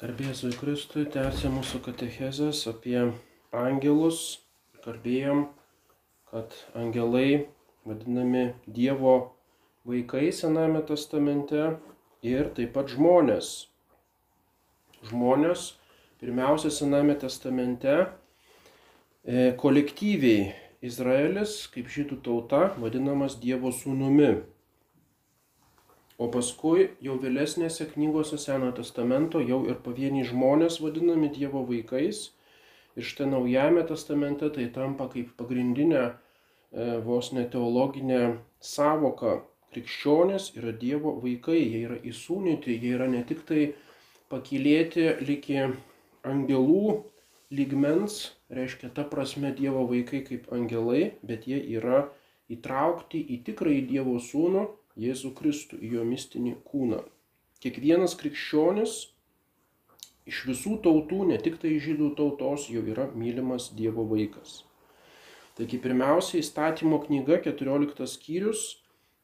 Garbėzui Kristui tęsė mūsų katechezės apie angelus. Kalbėjom, kad angelai vadinami Dievo vaikai Sename testamente ir taip pat žmonės. Žmonės pirmiausia Sename testamente e, kolektyviai Izraelis kaip žydų tauta vadinamas Dievo sūnumi. O paskui jau vėlesnėse knygose Senojo testamento jau ir pavieniai žmonės vadinami Dievo vaikais. Ir štai naujame testamente tai tampa kaip pagrindinė e, vos neteologinė savoka. Krikščionės yra Dievo vaikai, jie yra įsūnyti, jie yra ne tik tai pakilėti liki angelų lygmens, reiškia ta prasme Dievo vaikai kaip angelai, bet jie yra įtraukti į tikrąjį Dievo sūnų Jėzų Kristų į jo mistinį kūną. Kiekvienas krikščionis iš visų tautų, ne tik tai žydų tautos, jau yra mylimas Dievo vaikas. Taigi pirmiausia, įstatymo knyga 14 skyrius.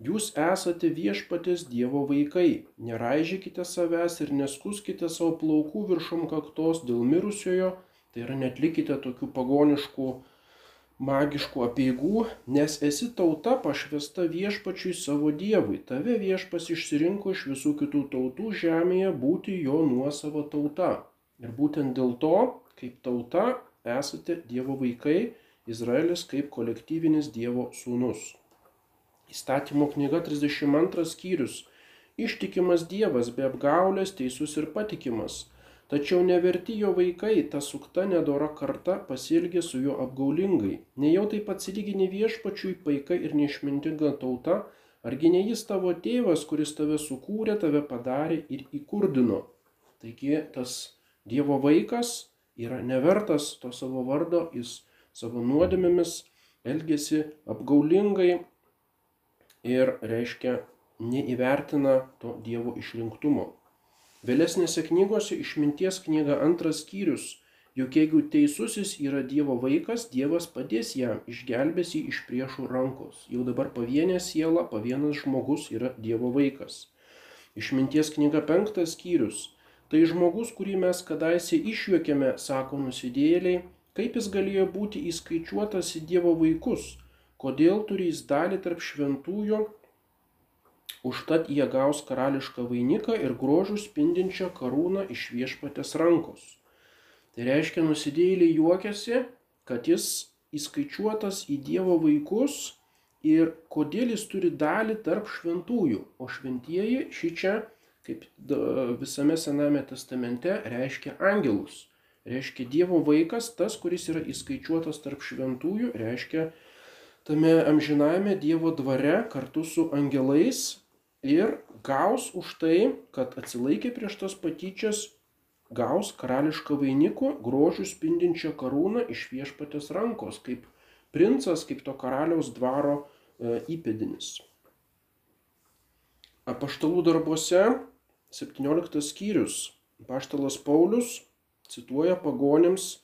Jūs esate viešpatės Dievo vaikai. Neraižykite savęs ir neskuskite savo plaukų viršum kaktos dėl mirusiojo. Tai yra netlikite tokių pagoniškų magiškų apieigų, nes esi tauta pašvesta viešpačiui savo Dievui. Tave viešpas išsirinko iš visų kitų tautų žemėje būti jo nuosava tauta. Ir būtent dėl to, kaip tauta, esate Dievo vaikai, Izraelis kaip kolektyvinis Dievo sūnus. Įstatymo knyga 32 skyrius. Ištikimas Dievas be apgaulės, teisus ir patikimas Tačiau neverti jo vaikai, ta sukta nedora karta pasielgė su juo apgaulingai. Nejau taip atsilygini viešpačiui paika ir neišmintinga tauta, argi ne jis tavo tėvas, kuris tave sukūrė, tave padarė ir įkurdino. Taigi tas Dievo vaikas yra nevertas to savo vardo, jis savo nuodėmėmis elgesi apgaulingai ir reiškia neįvertina to Dievo išrinktumo. Vėlesnėse knygose išminties knyga antras skyrius. Juk jeigu teisusis yra Dievo vaikas, Dievas padės jam, išgelbės jį iš priešų rankos. Jau dabar pavienė siela, pavienas žmogus yra Dievo vaikas. Išminties knyga penktas skyrius. Tai žmogus, kurį mes kadaise išjuokėme, sako nusidėliai, kaip jis galėjo būti įskaičiuotas į Dievo vaikus, kodėl turi jis dalį tarp šventųjų Užtat jie gaus karališką vainiką ir grožų spindinčią karūną iš viešpatės rankos. Tai reiškia, nusidėjėliai juokiasi, kad jis įskaičiuotas į Dievo vaikus ir kodėl jis turi dalį tarp šventųjų. O šventieji šį čia, kaip visame Sename testamente, reiškia angelus. Reiškia Dievo vaikas, tas, kuris yra įskaičiuotas tarp šventųjų, reiškia tame amžinajame Dievo dvare kartu su angelais ir gaus už tai, kad atsilaikė prieš tas patyčias, gaus karališką vainikų, grožių spindinčią karūną iš viešpatės rankos, kaip princas, kaip to karaliaus dvaro e, įpėdinis. Apaštalų darbuose 17 skyrius. Paštalas Paulius cituoja pagonėms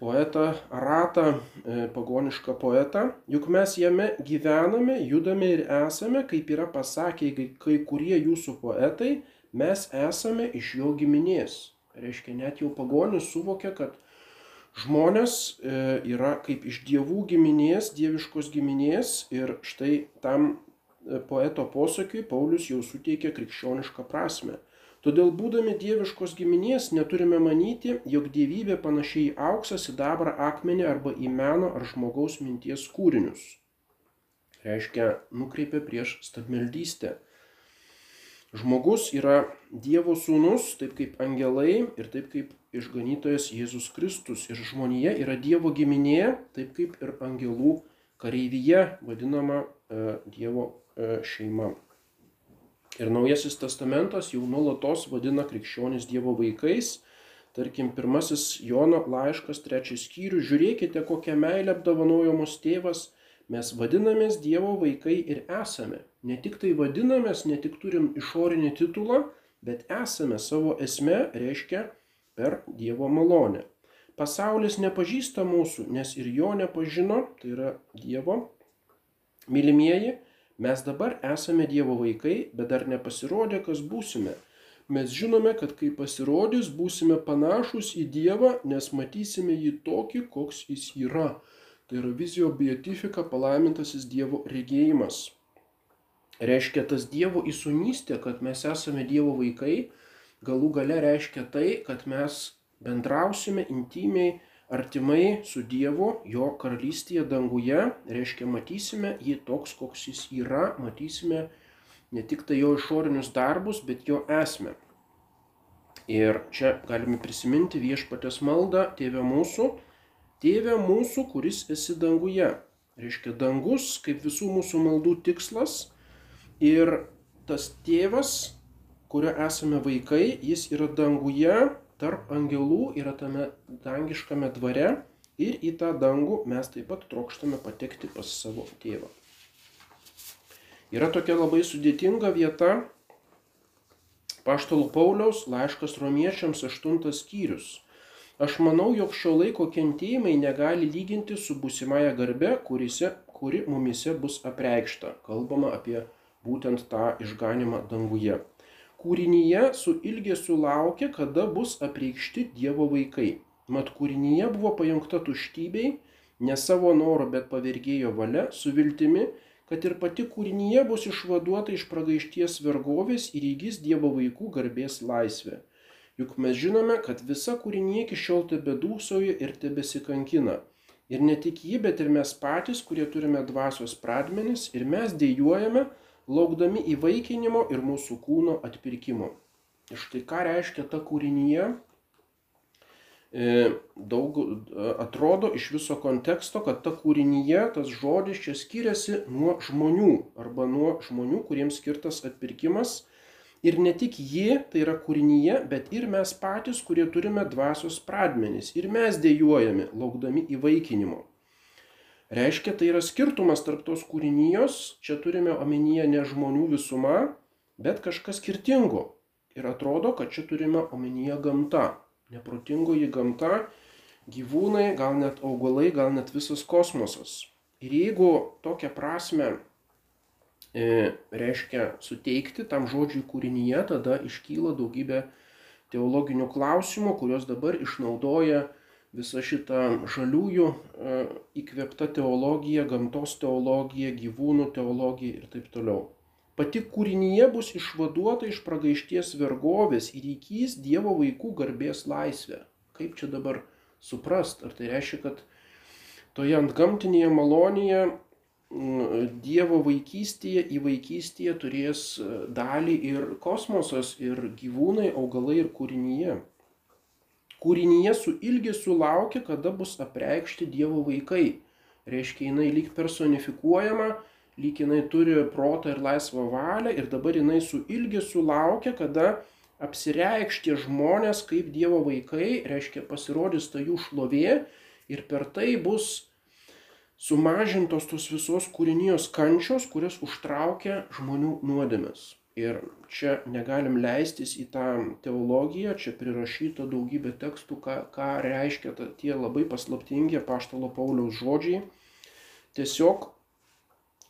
poetą Ratą, e, pagonišką poetą, juk mes jame gyvename, judame ir esame, kaip yra pasakę kai kurie jūsų poetai, mes esame iš jo giminės. Reiškia, net jau pagonis suvokia, kad žmonės e, yra kaip iš dievų giminės, dieviškos giminės ir štai tam e, poeto posakiui Paulius jau suteikia krikščionišką prasme. Todėl būdami dieviškos giminės neturime manyti, jog dievybė panašiai į auksą, sidabrą, akmenį arba į meno ar žmogaus minties kūrinius. Reiškia, nukreipia prieš stabmeldystę. Žmogus yra Dievo sūnus, taip kaip angelai ir taip kaip išganytojas Jėzus Kristus. Ir žmonija yra Dievo giminė, taip kaip ir angelų kareivyje vadinama e, Dievo e, šeima. Ir Naujasis testamentas jau nuolatos vadina krikščionis Dievo vaikais. Tarkim, pirmasis Jono laiškas, trečias skyrius, žiūrėkite, kokią meilę apdovanojo mus tėvas, mes vadinamės Dievo vaikai ir esame. Ne tik tai vadinamės, ne tik turim išorinį titulą, bet esame savo esme, reiškia per Dievo malonę. Pasaulis nepažįsta mūsų, nes ir jo nepažino, tai yra Dievo mylimieji, Mes dabar esame Dievo vaikai, bet dar nepasirodė, kas būsime. Mes žinome, kad kai pasirodys, būsime panašus į Dievą, nes matysime jį tokį, koks jis yra. Tai yra vizio beatifika palaimintasis Dievo regėjimas. Reiškia tas Dievo įsunystė, kad mes esame Dievo vaikai, galų gale reiškia tai, kad mes bendrausime intimiai artimai su Dievu, jo karalystėje danguje, reiškia matysime jį toks, koks jis yra, matysime ne tik tai jo išorinius darbus, bet jo esmę. Ir čia galime prisiminti viešpatės maldą, tėvė mūsų, tėvė mūsų, kuris esi danguje. Reiškia dangus kaip visų mūsų maldų tikslas ir tas tėvas, kurio esame vaikai, jis yra danguje tarp angelų yra tame dangiškame dvare ir į tą dangų mes taip pat trokštame patekti pas savo tėvą. Yra tokia labai sudėtinga vieta, Paštalo Pauliaus laiškas romiečiams 8 skyrius. Aš manau, jog šio laiko kentėjimai negali lyginti su būsimąją garbe, kurise, kuri mumise bus apreikšta. Kalbama apie būtent tą išganimą danguje kūrinyje su ilgesiu laukia, kada bus apreikšti Dievo vaikai. Mat kūrinyje buvo pajungta tuštybei, ne savo noro, bet pavergėjo valia, su viltimi, kad ir pati kūrinyje bus išvaduota iš pragaišties vergovės ir įgys Dievo vaikų garbės laisvę. Juk mes žinome, kad visa kūrinė iki šiol tebe dūsauja ir tebesikankina. Ir ne tik ji, bet ir mes patys, kurie turime dvasios pradmenis, ir mes dėjuojame, laukdami įvaikinimo ir mūsų kūno atpirkimo. Ir štai ką reiškia ta kūrinyje, e, daug atrodo iš viso konteksto, kad ta kūrinyje tas žodis čia skiriasi nuo žmonių arba nuo žmonių, kuriems skirtas atpirkimas. Ir ne tik ji, tai yra kūrinyje, bet ir mes patys, kurie turime dvasios pradmenis. Ir mes dėjojame, laukdami įvaikinimo. Reiškia, tai yra skirtumas tarp tos kūrinijos, čia turime omenyje ne žmonių visuma, bet kažkas skirtingo. Ir atrodo, kad čia turime omenyje gamta. Neprotingoji gamta, gyvūnai, gal net augalai, gal net visas kosmosas. Ir jeigu tokią prasme e, reiškia suteikti tam žodžiui kūrinyje, tada iškyla daugybė teologinių klausimų, kuriuos dabar išnaudoja visa šita žaliųjų e, įkvėpta teologija, gamtos teologija, gyvūnų teologija ir taip toliau. Pati kūrinyje bus išvaduota iš pragaišties vergovės ir įkys Dievo vaikų garbės laisvę. Kaip čia dabar suprast? Ar tai reiškia, kad toje antgamtinėje malonėje Dievo vaikystėje į vaikystėje turės e, dalį ir kosmosas, ir gyvūnai, augalai, ir kūrinyje kūrinyje su ilgesiu laukia, kada bus apreikšti Dievo vaikai. Reiškia, jinai lyg personifikuojama, lyg jinai turi protą ir laisvą valią ir dabar jinai su ilgesiu laukia, kada apsireikš tie žmonės kaip Dievo vaikai, reiškia pasirodys ta jų šlovė ir per tai bus sumažintos tos visos kūrinijos kančios, kurias užtraukia žmonių nuodėmės. Ir čia negalim leistis į tą teologiją, čia prirašyta daugybė tekstų, ką, ką reiškia ta, tie labai paslaptingi paštalo Pauliaus žodžiai. Tiesiog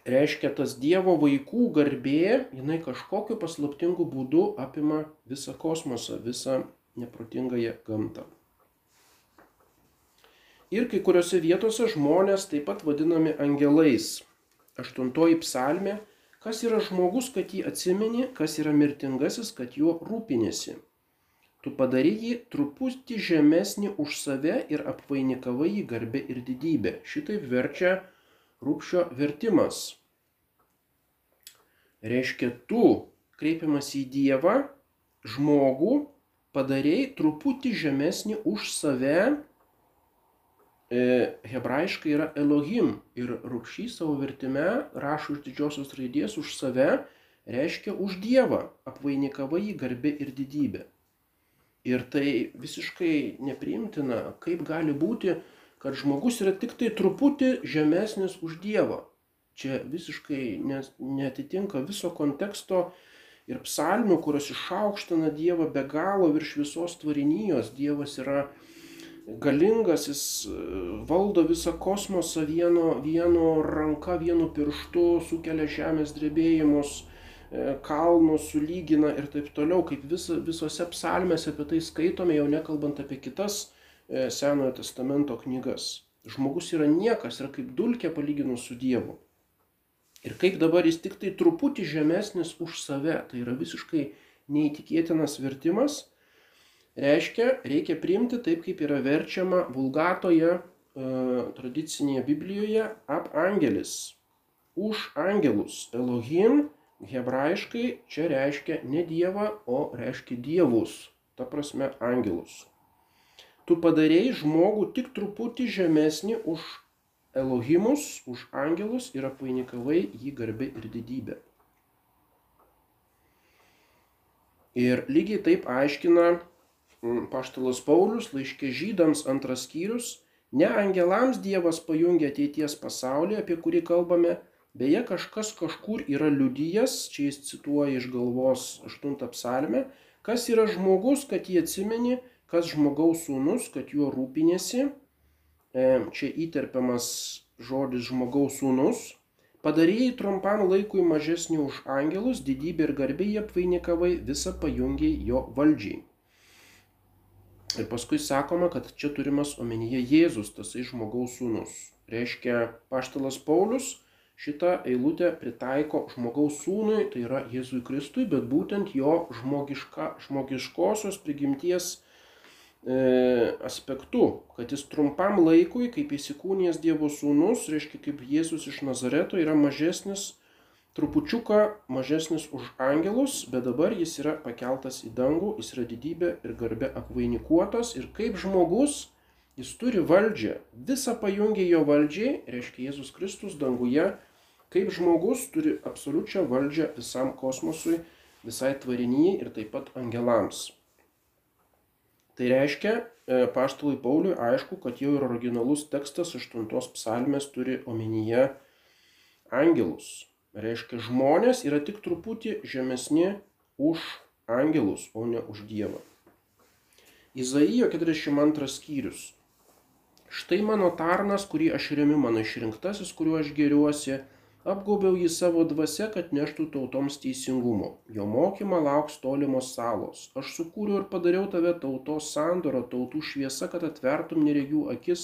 reiškia tas Dievo vaikų garbė, jinai kažkokiu paslaptingu būdu apima visą kosmosą, visą neprotingąją gamtą. Ir kai kuriuose vietose žmonės taip pat vadinami angelais. Aštuntoji psalmė Kas yra žmogus, kad jį atsimeni, kas yra mirtingasis, kad juo rūpinėsi. Tu padarai jį truputį žemesnį už save ir apvainikavai jį garbę ir didybę. Šitaip verčia rūpšio vertimas. Reiškia, tu kreipiamas į Dievą, žmogų padarėjai truputį žemesnį už save hebrajiškai yra Elohim ir rūkšys savo vertime rašo iš didžiosios raidės už save, reiškia už Dievą, apvainikava jį garbė ir didybė. Ir tai visiškai nepriimtina, kaip gali būti, kad žmogus yra tik tai truputį žemesnis už Dievą. Čia visiškai netitinka viso konteksto ir psalmių, kurios išaukština Dievą be galo virš visos tvarinijos. Dievas yra galingas, jis e, valdo visą kosmosą vieno, vieno ranka, vienu pirštu, sukelia žemės drebėjimus, kalnus sulygina ir taip toliau, kaip vis, visose psalmėse apie tai skaitome, jau nekalbant apie kitas e, Senojo testamento knygas. Žmogus yra niekas, yra kaip dulkė palyginus su Dievu. Ir kaip dabar jis tik tai truputį žemesnis už save, tai yra visiškai neįtikėtinas vertimas, reiškia, reikia priimti taip, kaip yra verčiama vulgatoje e, tradicinėje Biblijoje ap angelis. Už angelus Elohim hebrajiškai čia reiškia ne Dievą, o reiškia dievus, ta prasme angelus. Tu padarėjai žmogų tik truputį žemesnį už Elohimus, už angelus ir apvainikavai jį garbė ir didybė. Ir lygiai taip aiškina Paštalas Paulius laiškė žydams antras skyrius, ne angelams Dievas pajungia ateities pasaulį, apie kurį kalbame, beje kažkas kažkur yra liudyjas, čia jis cituoja iš galvos 8 psalmę, kas yra žmogus, kad jį atsimeni, kas žmogaus sūnus, kad juo rūpinėsi. Čia įterpiamas žodis žmogaus sūnus, Padarėjai trumpam laikui mažesnį už angelus, didybė ir garbė jie apvainikavai, visą pajungiai jo valdžiai. Ir paskui sakoma, kad čia turimas omenyje Jėzus, tasai žmogaus sūnus. Reiškia, paštalas Paulius šitą eilutę pritaiko žmogaus sūnui, tai yra Jėzui Kristui, bet būtent jo žmogiška, žmogiškosios prigimties E, aspektu, kad jis trumpam laikui, kaip įsikūnijas Dievo sūnus, reiškia kaip Jėzus iš Nazareto, yra mažesnis, trupučiuką mažesnis už angelus, bet dabar jis yra pakeltas į dangų, jis yra didybė ir garbė apvainikuotas ir kaip žmogus jis turi valdžią, visą pajungia jo valdžiai, reiškia Jėzus Kristus danguje, kaip žmogus turi absoliučią valdžią visam kosmosui, visai tvarinyjai ir taip pat angelams. Tai reiškia, e, paštului Pauliui aišku, kad jau ir originalus tekstas aštuntos psalmės turi omenyje angelus. Reiškia, žmonės yra tik truputį žemesni už angelus, o ne už Dievą. Izaijo 42 skyrius. Štai mano tarnas, kurį aš remiu, mano išrinktasis, kuriuo aš geriuosi, Apgaubiau jį savo dvasia, kad neštų tautoms teisingumo. Jo mokymą lauks tolimos salos. Aš sukūriau ir padariau tave tautos sandoro, tautų šviesa, kad atvertum neregių akis,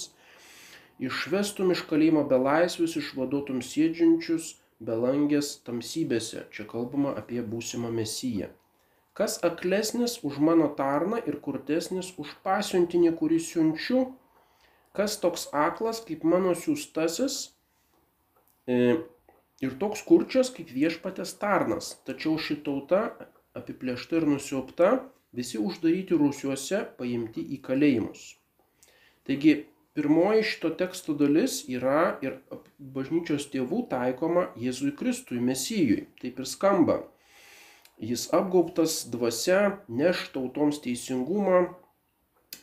išvestum iš kalėjimo belaisvius, išvaduotum sėdžiančius belangės tamsybėse. Čia kalbama apie būsimą mesiją. Kas aklesnis už mano tarną ir kurtesnis už pasiuntinį, kurį siunčiu? Kas toks aklas kaip mano siūstasis? E, ir toks kurčias kaip viešpatės tarnas. Tačiau ši tauta apiplėšta ir nusiopta, visi uždaryti rūsiuose, paimti į kalėjimus. Taigi, pirmoji šito teksto dalis yra ir bažnyčios tėvų taikoma Jėzui Kristui, Mesijui. Taip ir skamba. Jis apgaubtas dvasia, neš tautoms teisingumą,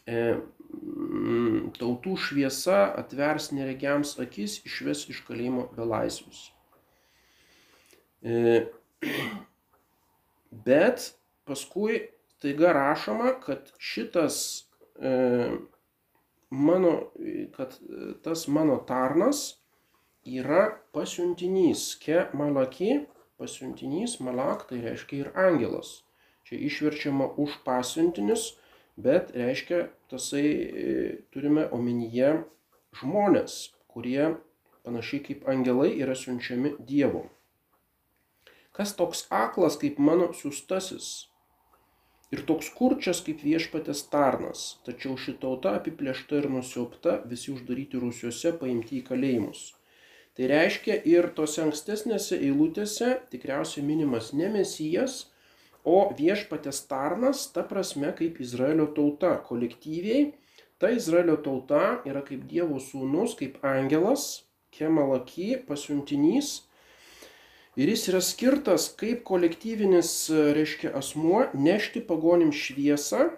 e, tautų šviesa atvers neregiams akis, išves iš kalėjimo belaisvius. E, bet paskui taiga rašoma, kad šitas e, mano, kad tas mano tarnas yra pasiuntinys. Ke malaki, pasiuntinys, malak, tai reiškia ir angelas. Čia išverčiama už pasiuntinius, bet reiškia, tasai e, turime omenyje žmonės, kurie panašiai kaip angelai yra siunčiami Dievo. Kas toks aklas kaip mano siūstasis? Ir toks kurčias kaip viešpatės tarnas, tačiau ši tauta apiplėšta ir nusiopta, visi uždaryti rūsiuose, paimti į kalėjimus. Tai reiškia ir tose ankstesnėse eilutėse tikriausiai minimas ne mesijas, o viešpatės tarnas, ta prasme kaip Izraelio tauta kolektyviai. Ta Izraelio tauta yra kaip Dievo sūnus, kaip angelas, kemalaki, pasiuntinys Ir jis yra skirtas kaip kolektyvinis, reiškia, asmuo nešti pagonim šviesą,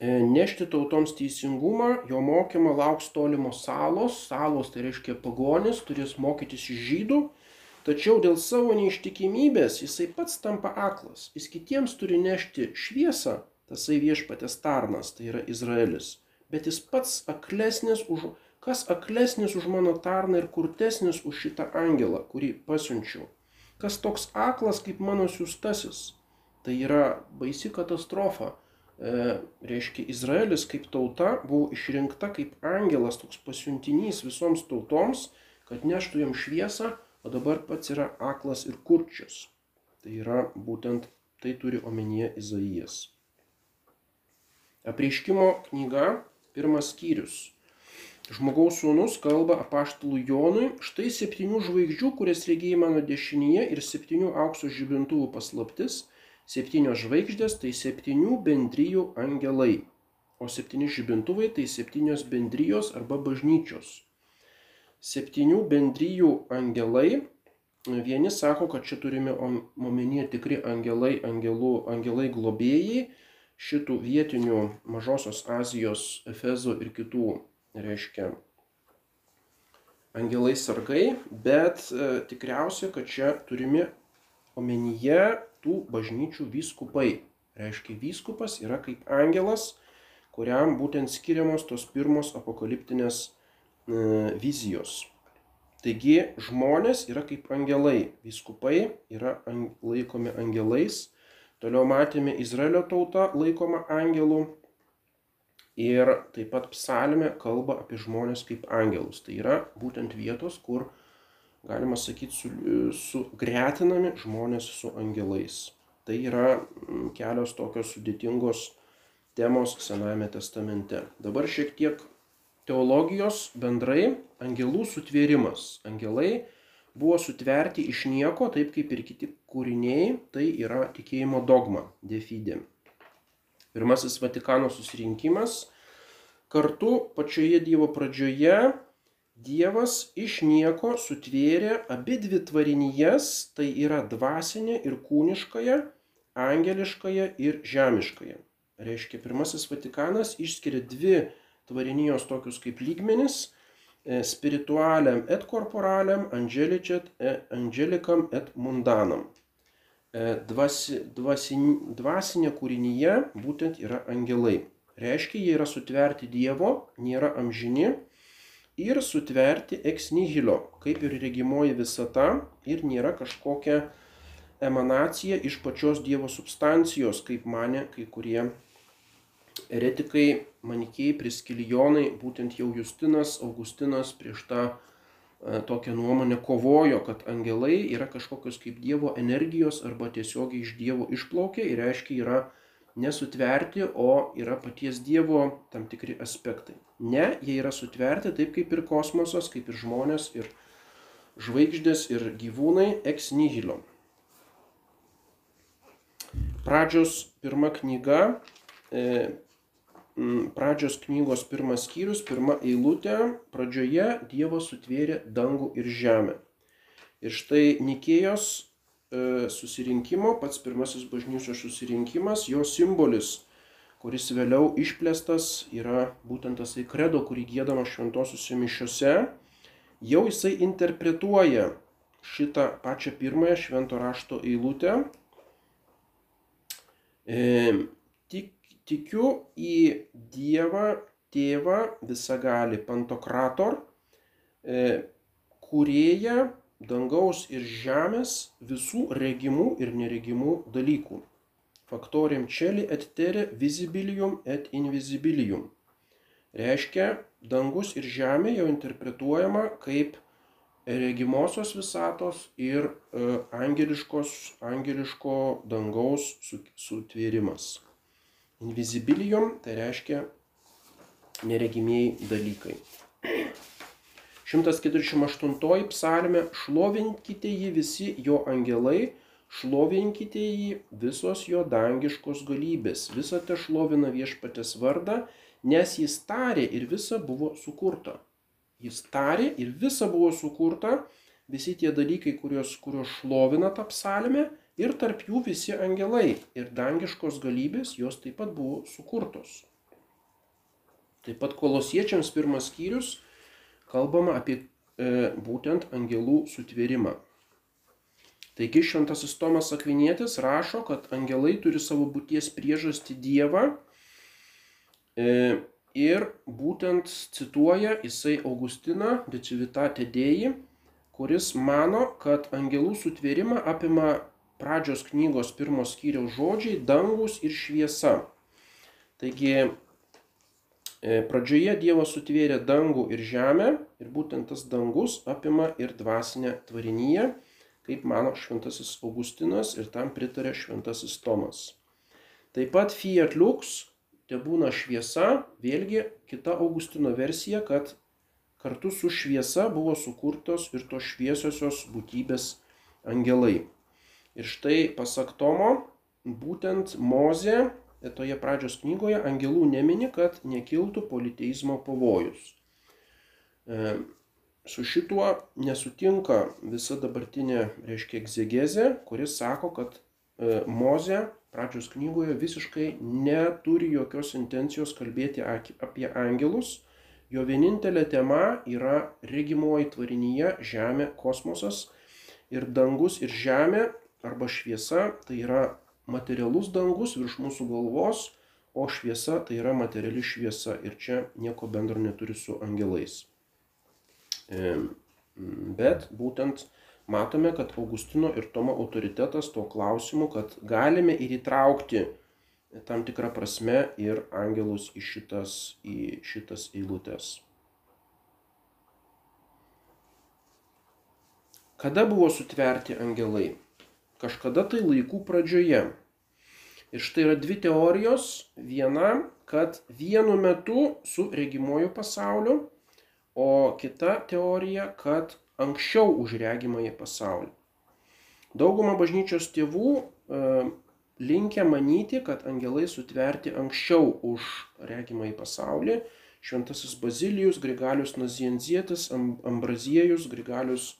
e, nešti tautoms teisingumą, jo mokymą lauks tolimos salos, salos tai reiškia pagonis, turės mokytis iš žydų, tačiau dėl savo neištikimybės jisai pats tampa aklas, jis kitiems turi nešti šviesą, tasai viešpatės tarnas, tai yra Izraelis, bet jis pats aklesnis už Kas aklesnis už mano tarną ir kurtesnis už šitą angelą, kurį pasiunčiau? kas toks aklas kaip mano siūstasis. Tai yra baisi katastrofa. E, reiškia, Izraelis kaip tauta buvo išrinkta kaip angelas, toks pasiuntinys visoms tautoms, kad neštų jam šviesą, o dabar pats yra aklas ir kurčias. Tai yra būtent tai turi omenyje Izaijas. Apreiškimo knyga, pirmas skyrius. Žmogaus sūnus kalba apaštalų Jonui, štai septynių žvaigždžių, kurias regėjai mano dešinėje ir septynių aukso žibintuvų paslaptis, septynios žvaigždės tai septynių bendryjų angelai, o septyni žibintuvai tai septynios bendrijos arba bažnyčios. Septynių bendryjų angelai, vieni sako, kad čia turime omenyje tikri angelai, angelų, angelai globėjai, šitų vietinių Mažosios Azijos, Efezo ir kitų reiškia angelai sargai, bet e, tikriausia, kad čia turime omenyje tų bažnyčių vyskupai. Reiškia, vyskupas yra kaip angelas, kuriam būtent skiriamos tos pirmos apokaliptinės e, vizijos. Taigi žmonės yra kaip angelai, vyskupai yra ang laikomi angelais, toliau matėme Izraelio tauta laikoma angelų, Ir taip pat psalmė kalba apie žmonės kaip angelus. Tai yra būtent vietos, kur, galima sakyti, su, sugretinami žmonės su angelais. Tai yra kelios tokios sudėtingos temos Senajame testamente. Dabar šiek tiek teologijos bendrai angelų sutvėrimas. Angelai buvo sutverti iš nieko, taip kaip ir kiti kūriniai, tai yra tikėjimo dogma, defidė. Pirmasis Vatikano susirinkimas kartu pačioje Dievo pradžioje Dievas iš nieko sutvėrė abi dvi tvarinijas, tai yra dvasinė ir kūniškąją, angeliškąją ir žemiškąją. Reiškia, pirmasis Vatikanas išskiria dvi tvarinijos tokius kaip lygmenis e, - spiritualiam et corporaliam, angelikam et mundanam. Dvasi, dvasin, dvasinė kūrinyje būtent yra angelai. Reiškia, jie yra sutverti Dievo, nėra amžini ir sutverti ex nihilo, kaip ir regimoji visata ir nėra kažkokia emanacija iš pačios Dievo substancijos, kaip mane kai kurie eretikai, manikėjai, priskilijonai, būtent jau Justinas, Augustinas prieš tą tokią nuomonę kovojo, kad angelai yra kažkokios kaip Dievo energijos arba tiesiogiai iš Dievo išplaukia ir reiškia yra nesutverti, o yra paties Dievo tam tikri aspektai. Ne, jie yra sutverti taip kaip ir kosmosas, kaip ir žmonės, ir žvaigždės, ir gyvūnai ex nihilo. Pradžios pirma knyga, e, pradžios knygos pirmas skyrius, pirma eilutė, pradžioje Dievas sutvėrė dangų ir žemę. Ir štai Nikėjos e, susirinkimo, pats pirmasis bažnyčios susirinkimas, jo simbolis, kuris vėliau išplėstas yra būtent tasai kredo, kurį gėdama šventosiuose mišiuose, jau jisai interpretuoja šitą pačią pirmąją švento rašto eilutę. E, Tikiu į Dievą, Tėvą visagali Pantokrator, e, kurėja dangaus ir žemės visų regimų ir neregimų dalykų. Faktorium čeli et tere visibilium et invisibilium. Reiškia, dangus ir žemė jau interpretuojama kaip regimosios visatos ir e, angeliškos, angeliško dangaus sutvėrimas. Invisibilium tai reiškia neregimieji dalykai. 148 psalmė šlovinkite jį visi jo angelai, šlovinkite jį visos jo dangiškos galybės, visą te šlovina viešpatės vardą, nes jis tarė ir visa buvo sukurta. Jis tarė ir visa buvo sukurta, visi tie dalykai, kuriuos, kuriuos šlovina tą psalmę, ir tarp jų visi angelai ir dangiškos galybės jos taip pat buvo sukurtos. Taip pat kolosiečiams pirmas skyrius kalbama apie e, būtent angelų sutvėrimą. Taigi šventasis Tomas Akvinėtis rašo, kad angelai turi savo būties priežastį Dievą e, ir būtent cituoja jisai Augustiną, De Civitate Dei, kuris mano, kad angelų sutvėrimą apima pradžios knygos pirmos skyriaus žodžiai dangus ir šviesa. Taigi e, pradžioje Dievas sutvėrė dangų ir žemę ir būtent tas dangus apima ir dvasinę tvarinyje, kaip mano šventasis Augustinas ir tam pritarė šventasis Tomas. Taip pat Fiat Lux, te būna šviesa, vėlgi kita Augustino versija, kad kartu su šviesa buvo sukurtos ir tos šviesiosios būtybės angelai. Ir štai pasak Tomo, būtent Mozė toje pradžios knygoje angelų nemini, kad nekiltų politeizmo pavojus. E, su šituo nesutinka visa dabartinė, reiškia, egzegezė, kuris sako, kad e, Mozė pradžios knygoje visiškai neturi jokios intencijos kalbėti apie angelus, Jo vienintelė tema yra regimoji tvarinyje Žemė, kosmosas ir dangus ir Žemė arba šviesa tai yra materialus dangus virš mūsų galvos, o šviesa tai yra materiali šviesa ir čia nieko bendro neturi su angelais. Bet būtent matome, kad Augustino ir Tomo autoritetas to klausimu, kad galime ir įtraukti tam tikrą prasme ir angelus į šitas, į šitas eilutes. Kada buvo sutverti angelai? Kažkada tai laikų pradžioje. Ir štai yra dvi teorijos. Viena, kad vienu metu su regimuoju pasauliu, o kita teorija, kad anksčiau už regimąjį pasaulį. Dauguma bažnyčios tėvų linkę manyti, kad angelai sutverti anksčiau už regimą į pasaulį. Šventasis Bazilijus, Grigalius Nazienzietis, Ambraziejus, Grigalius e,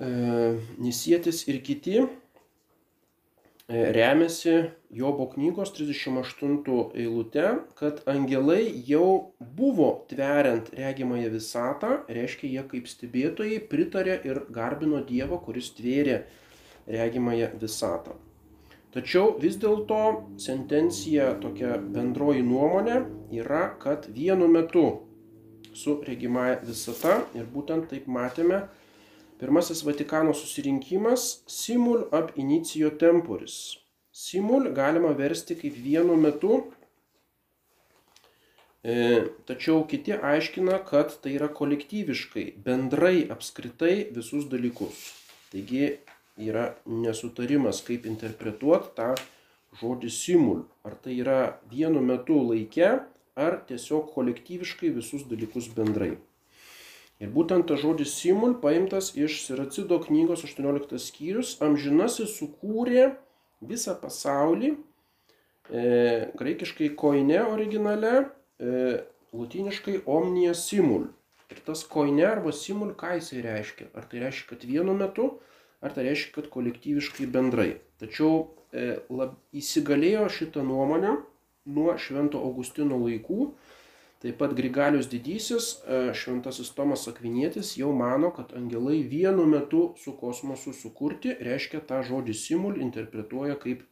Nisietis ir kiti e, remiasi Jobo knygos 38 eilute, kad angelai jau buvo tveriant regimąją visatą, reiškia jie kaip stebėtojai pritarė ir garbino Dievą, kuris tvėrė regimąją visatą. Tačiau vis dėlto sentencija, tokia bendroji nuomonė yra, kad vienu metu su regimąją visata ir būtent taip matėme pirmasis Vatikano susirinkimas simul ab inicijo temporis. Simul galima versti kaip vienu metu, e, tačiau kiti aiškina, kad tai yra kolektyviškai, bendrai apskritai visus dalykus. Taigi yra nesutarimas, kaip interpretuoti tą žodį simul. Ar tai yra vienu metu laike, ar tiesiog kolektyviškai visus dalykus bendrai. Ir būtent tas žodis simul paimtas iš Siracido knygos 18 skyrius. Amžinasis sukūrė visą pasaulį, e, graikiškai koine originale, e, latiniškai omnia simul. Ir tas koine arba simul, ką jisai reiškia? Ar tai reiškia, kad vienu metu, ar tai reiškia, kad kolektyviškai bendrai. Tačiau e, lab, įsigalėjo šitą nuomonę nuo Švento Augustino laikų. Taip pat Grigalius didysis, e, Šventasis Tomas Akvinietis jau mano, kad angelai vienu metu su kosmosu sukurti, reiškia tą žodį simul interpretuoja kaip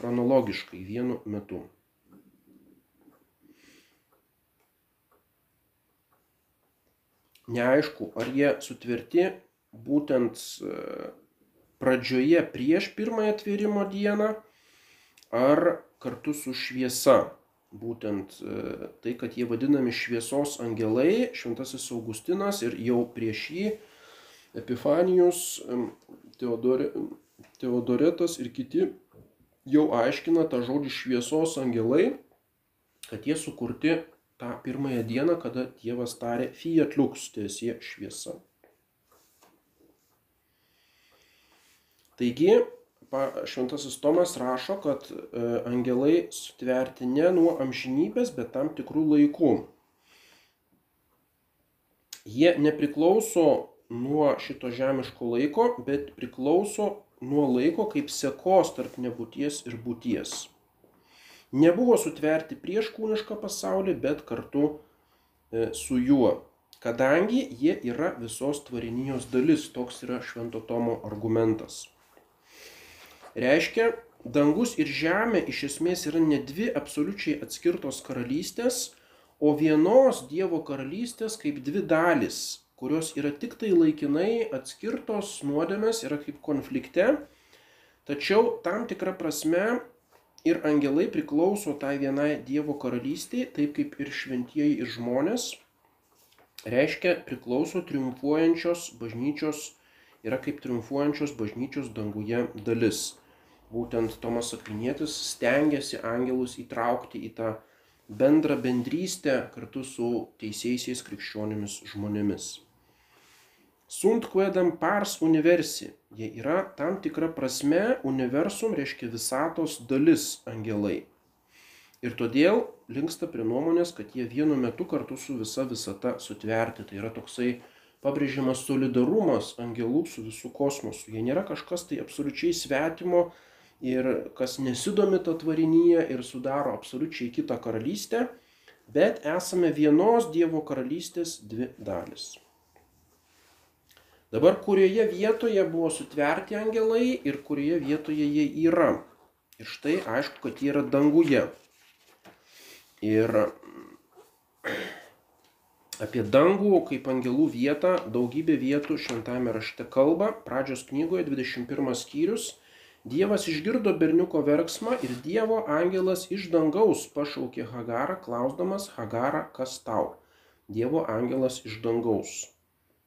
chronologiškai vienu metu. Neaišku, ar jie sutvirti būtent e, pradžioje prieš pirmąją atvėrimo dieną ar kartu su šviesa. Būtent e, tai, kad jie vadinami šviesos angelai, šventasis Augustinas ir jau prieš jį Epifanijus, Teodore, Teodoretas ir kiti jau aiškina tą žodį šviesos angelai, kad jie sukurti tą pirmąją dieną, kada Dievas tarė Fiat Lux, tiesie šviesa. Taigi, šventasis Tomas rašo, kad e, angelai sutverti ne nuo amžinybės, bet tam tikrų laikų. Jie nepriklauso nuo šito žemiško laiko, bet priklauso nuo laiko kaip sekos tarp nebūties ir būties. Nebuvo sutverti prieš kūnišką pasaulį, bet kartu e, su juo, kadangi jie yra visos tvarinijos dalis, toks yra Švento Tomo argumentas. Reiškia, dangus ir žemė iš esmės yra ne dvi absoliučiai atskirtos karalystės, o vienos Dievo karalystės kaip dvi dalis, kurios yra tik tai laikinai atskirtos nuodėmės, yra kaip konflikte, tačiau tam tikra prasme ir angelai priklauso tai vienai Dievo karalystiai, taip kaip ir šventieji ir žmonės, reiškia priklauso triumfuojančios bažnyčios, yra kaip triumfuojančios bažnyčios danguje dalis. Būtent Tomas Akvinėtis stengiasi angelus įtraukti į tą bendrą bendrystę kartu su teisėsiais krikščionimis žmonėmis. Sunt quedam pars universi. Jie yra tam tikra prasme universum, reiškia visatos dalis angelai. Ir todėl linksta prie nuomonės, kad jie vienu metu kartu su visa visata sutverti. Tai yra toksai pabrėžiamas solidarumas angelų su visų kosmosu. Jie nėra kažkas tai absoliučiai svetimo ir kas nesidomi to tvarinyje ir sudaro absoliučiai kitą karalystę, bet esame vienos Dievo karalystės dvi dalis. Dabar kurioje vietoje buvo sutverti angelai ir kurioje vietoje jie yra. Ir štai aišku, kad jie yra danguje. Ir apie dangų kaip angelų vietą daugybė vietų šventame rašte kalba. Pradžios knygoje 21 skyrius. Dievas išgirdo berniuko verksmą ir Dievo angelas iš dangaus pašaukė Hagarą, klausdamas Hagarą, kas tau. Dievo angelas iš dangaus.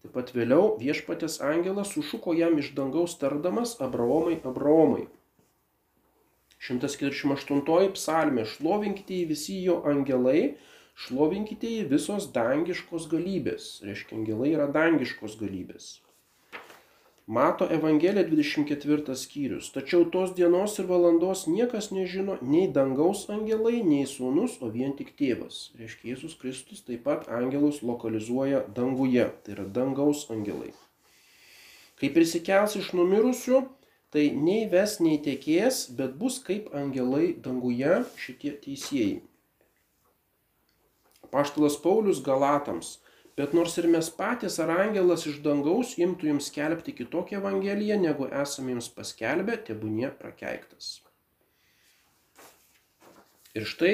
Taip pat vėliau viešpatės angelas sušuko jam iš dangaus tardamas Abraomai, Abraomai. 148 psalmė šlovinkite į visi jo angelai, šlovinkite į visos dangiškos galybės. Reiškia, angelai yra dangiškos galybės. Mato Evangelija 24 skyrius. Tačiau tos dienos ir valandos niekas nežino, nei dangaus angelai, nei sūnus, o vien tik tėvas. Reiškia, Jėzus Kristus taip pat angelus lokalizuoja danguje. Tai yra dangaus angelai. Kai prisikels iš numirusių, tai nei ves, nei tekės, bet bus kaip angelai danguje šitie teisėjai. Paštalas Paulius Galatams Bet nors ir mes patys ar angelas iš dangaus imtų jums skelbti kitokią evangeliją, negu esame jums paskelbę, tebūnie prakeiktas. Ir štai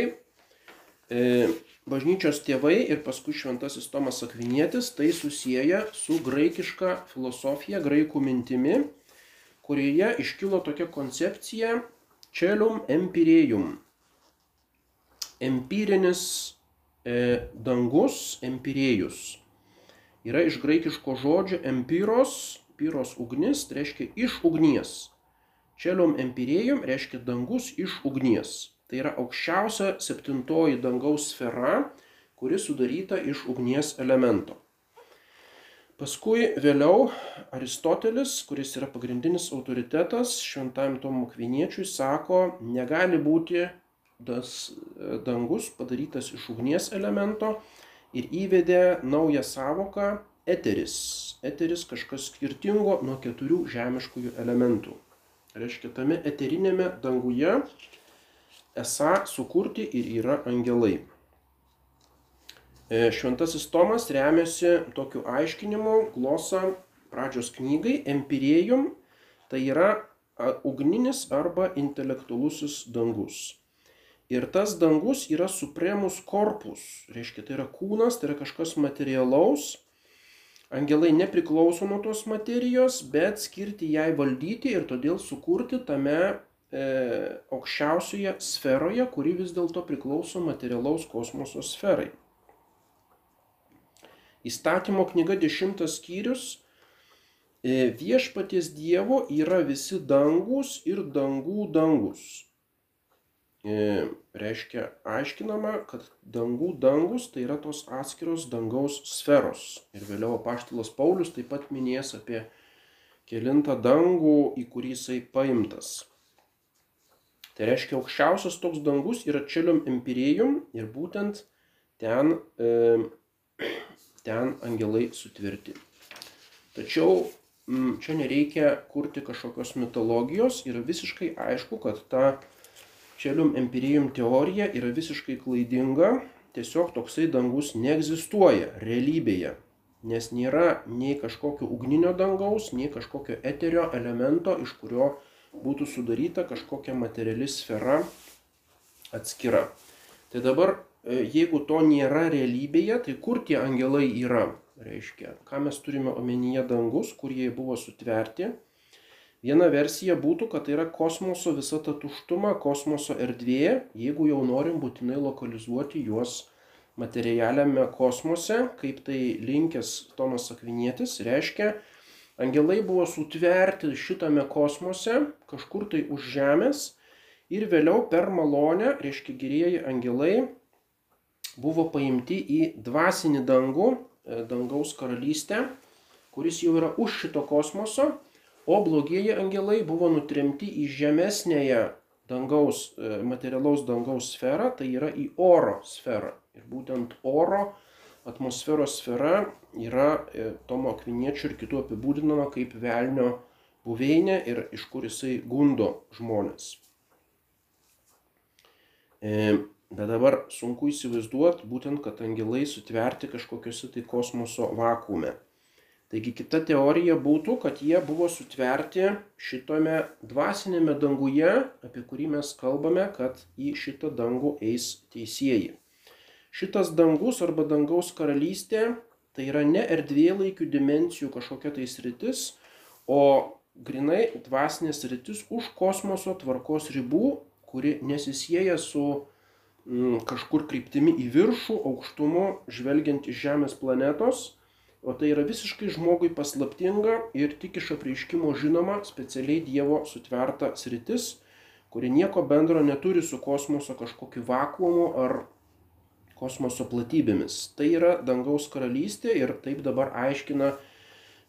e, bažnyčios tėvai ir paskui šventasis Tomas Akvinėtis tai susiję su graikiška filosofija, graikų mintimi, kurioje iškilo tokia koncepcija čelium empirėjum. Empirinis e, dangus empirėjus. Yra iš graikiško žodžio empiros, pyros ugnis, tai reiškia iš ugnies. Čeliom empirėjum reiškia dangus iš ugnies. Tai yra aukščiausia septintoji dangaus sfera, kuri sudaryta iš ugnies elemento. Paskui vėliau Aristotelis, kuris yra pagrindinis autoritetas šventajam Tomo Kviniečiui, sako, negali būti tas e, dangus padarytas iš ugnies elemento ir įvedė naują savoką eteris. Eteris kažkas skirtingo nuo keturių žemiškųjų elementų. Reiškia, tame eterinėme danguje esą sukurti ir yra angelai. E, šventasis Tomas remiasi tokiu aiškinimu glosa pradžios knygai Empirėjum, tai yra ugninis arba intelektualusis dangus. Ir tas dangus yra supremus korpus, reiškia, tai yra kūnas, tai yra kažkas materialaus. Angelai nepriklauso nuo tos materijos, bet skirti jai valdyti ir todėl sukurti tame e, aukščiausioje sferoje, kuri vis dėlto priklauso materialaus kosmoso sferai. Įstatymo knyga 10 skyrius. E, viešpaties Dievo yra visi dangus ir dangų dangus. E, reiškia aiškinama, kad dangų dangus tai yra tos atskiros dangaus sferos. Ir vėliau apaštalas Paulius taip pat minės apie kilintą dangų, į kurį jisai paimtas. Tai reiškia, aukščiausias toks dangus yra čelium empirėjum ir būtent ten, e, ten angelai sutvirti. Tačiau čia nereikia kurti kažkokios mitologijos, yra visiškai aišku, kad ta Čelium empirijum teorija yra visiškai klaidinga, tiesiog toksai dangus neegzistuoja realybėje, nes nėra nei kažkokio ugninio dangaus, nei kažkokio eterio elemento, iš kurio būtų sudaryta kažkokia materiali sfera atskira. Tai dabar, e, jeigu to nėra realybėje, tai kur tie angelai yra? reiškia, ką mes turime omenyje dangus, kurie buvo sutverti. Viena versija būtų, kad tai yra kosmoso visa ta tuštuma, kosmoso erdvė, jeigu jau norim būtinai lokalizuoti juos materialiame kosmose, kaip tai linkęs Tomas Akvinietis, reiškia, angelai buvo sutverti šitame kosmose, kažkur tai už žemės ir vėliau per malonę, reiškia, gerieji angelai buvo paimti į dvasinį dangų, e, dangaus karalystę, kuris jau yra už šito kosmoso, o blogieji angelai buvo nutrimti į žemesnėje dangaus, e, materialaus dangaus sferą, tai yra į oro sferą. Ir būtent oro atmosferos sfera yra e, Tomo Akviniečio ir kitų apibūdinama kaip velnio buveinė ir iš kur jisai gundo žmonės. Bet dabar sunku įsivaizduoti būtent, kad angelai sutverti kažkokiuose tai kosmoso vakume. Taigi kita teorija būtų, kad jie buvo sutverti šitome dvasinėme danguje, apie kurį mes kalbame, kad į šitą dangų eis teisėjai. Šitas dangus arba dangaus karalystė tai yra ne erdvėlaikių dimensijų kažkokia tai sritis, o grinai dvasinės sritis už kosmoso tvarkos ribų, kuri nesisėja su Mm, kažkur kryptimi į viršų, aukštumu, žvelgiant iš Žemės planetos, o tai yra visiškai žmogui paslaptinga ir tik iš apreiškimo žinoma specialiai Dievo sutverta sritis, kuri nieko bendro neturi su kosmoso kažkokiu vakuumu ar kosmoso platybėmis. Tai yra dangaus karalystė ir taip dabar aiškina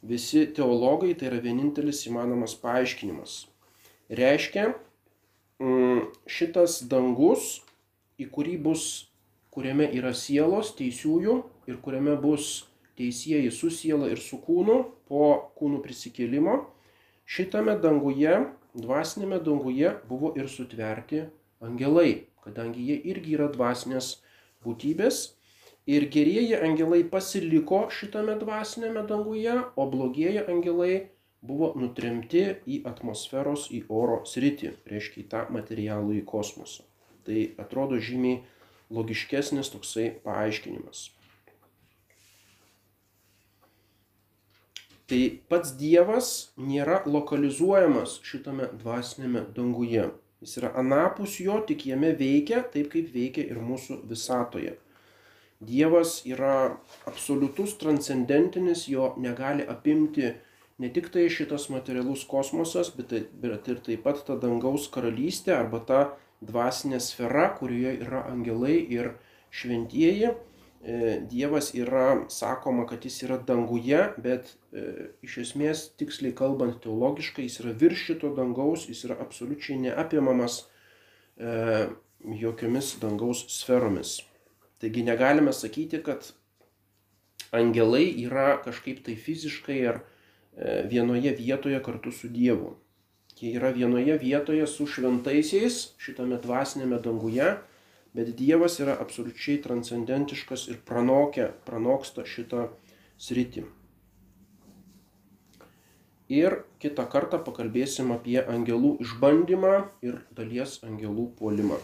visi teologai, tai yra vienintelis įmanomas paaiškinimas. Reiškia, mm, šitas dangus į kurį bus, kuriame yra sielos teisiųjų ir kuriame bus teisėjai su siela ir su kūnu po kūnų prisikėlimo, šitame danguje, dvasinėme danguje buvo ir sutverti angelai, kadangi jie irgi yra dvasinės būtybės. Ir gerieji angelai pasiliko šitame dvasinėme danguje, o blogieji angelai buvo nutremti į atmosferos, į oro sritį, reiškia į tą materialų į kosmosą. Tai atrodo žymiai logiškesnis toksai paaiškinimas. Tai pats Dievas nėra lokalizuojamas šitame dvasinėme danguje. Jis yra anapus jo, tik jame veikia taip, kaip veikia ir mūsų visatoje. Dievas yra absoliutus transcendentinis, jo negali apimti ne tik tai šitas materialus kosmosas, bet, tai, bet ir taip pat ta dangaus karalystė arba ta dvasinė sfera, kurioje yra angelai ir šventieji. E, Dievas yra, sakoma, kad jis yra danguje, bet e, iš esmės, tiksliai kalbant teologiškai, jis yra virš šito dangaus, jis yra absoliučiai neapimamas e, jokiomis dangaus sferomis. Taigi negalime sakyti, kad angelai yra kažkaip tai fiziškai ar vienoje vietoje kartu su Dievu. Jie yra vienoje vietoje su šventaisiais šitame dvasinėme danguje, bet Dievas yra absoliučiai transcendentiškas ir pranokia, pranoksta šitą sritį. Ir kitą kartą pakalbėsim apie angelų išbandymą ir dalies angelų puolimą.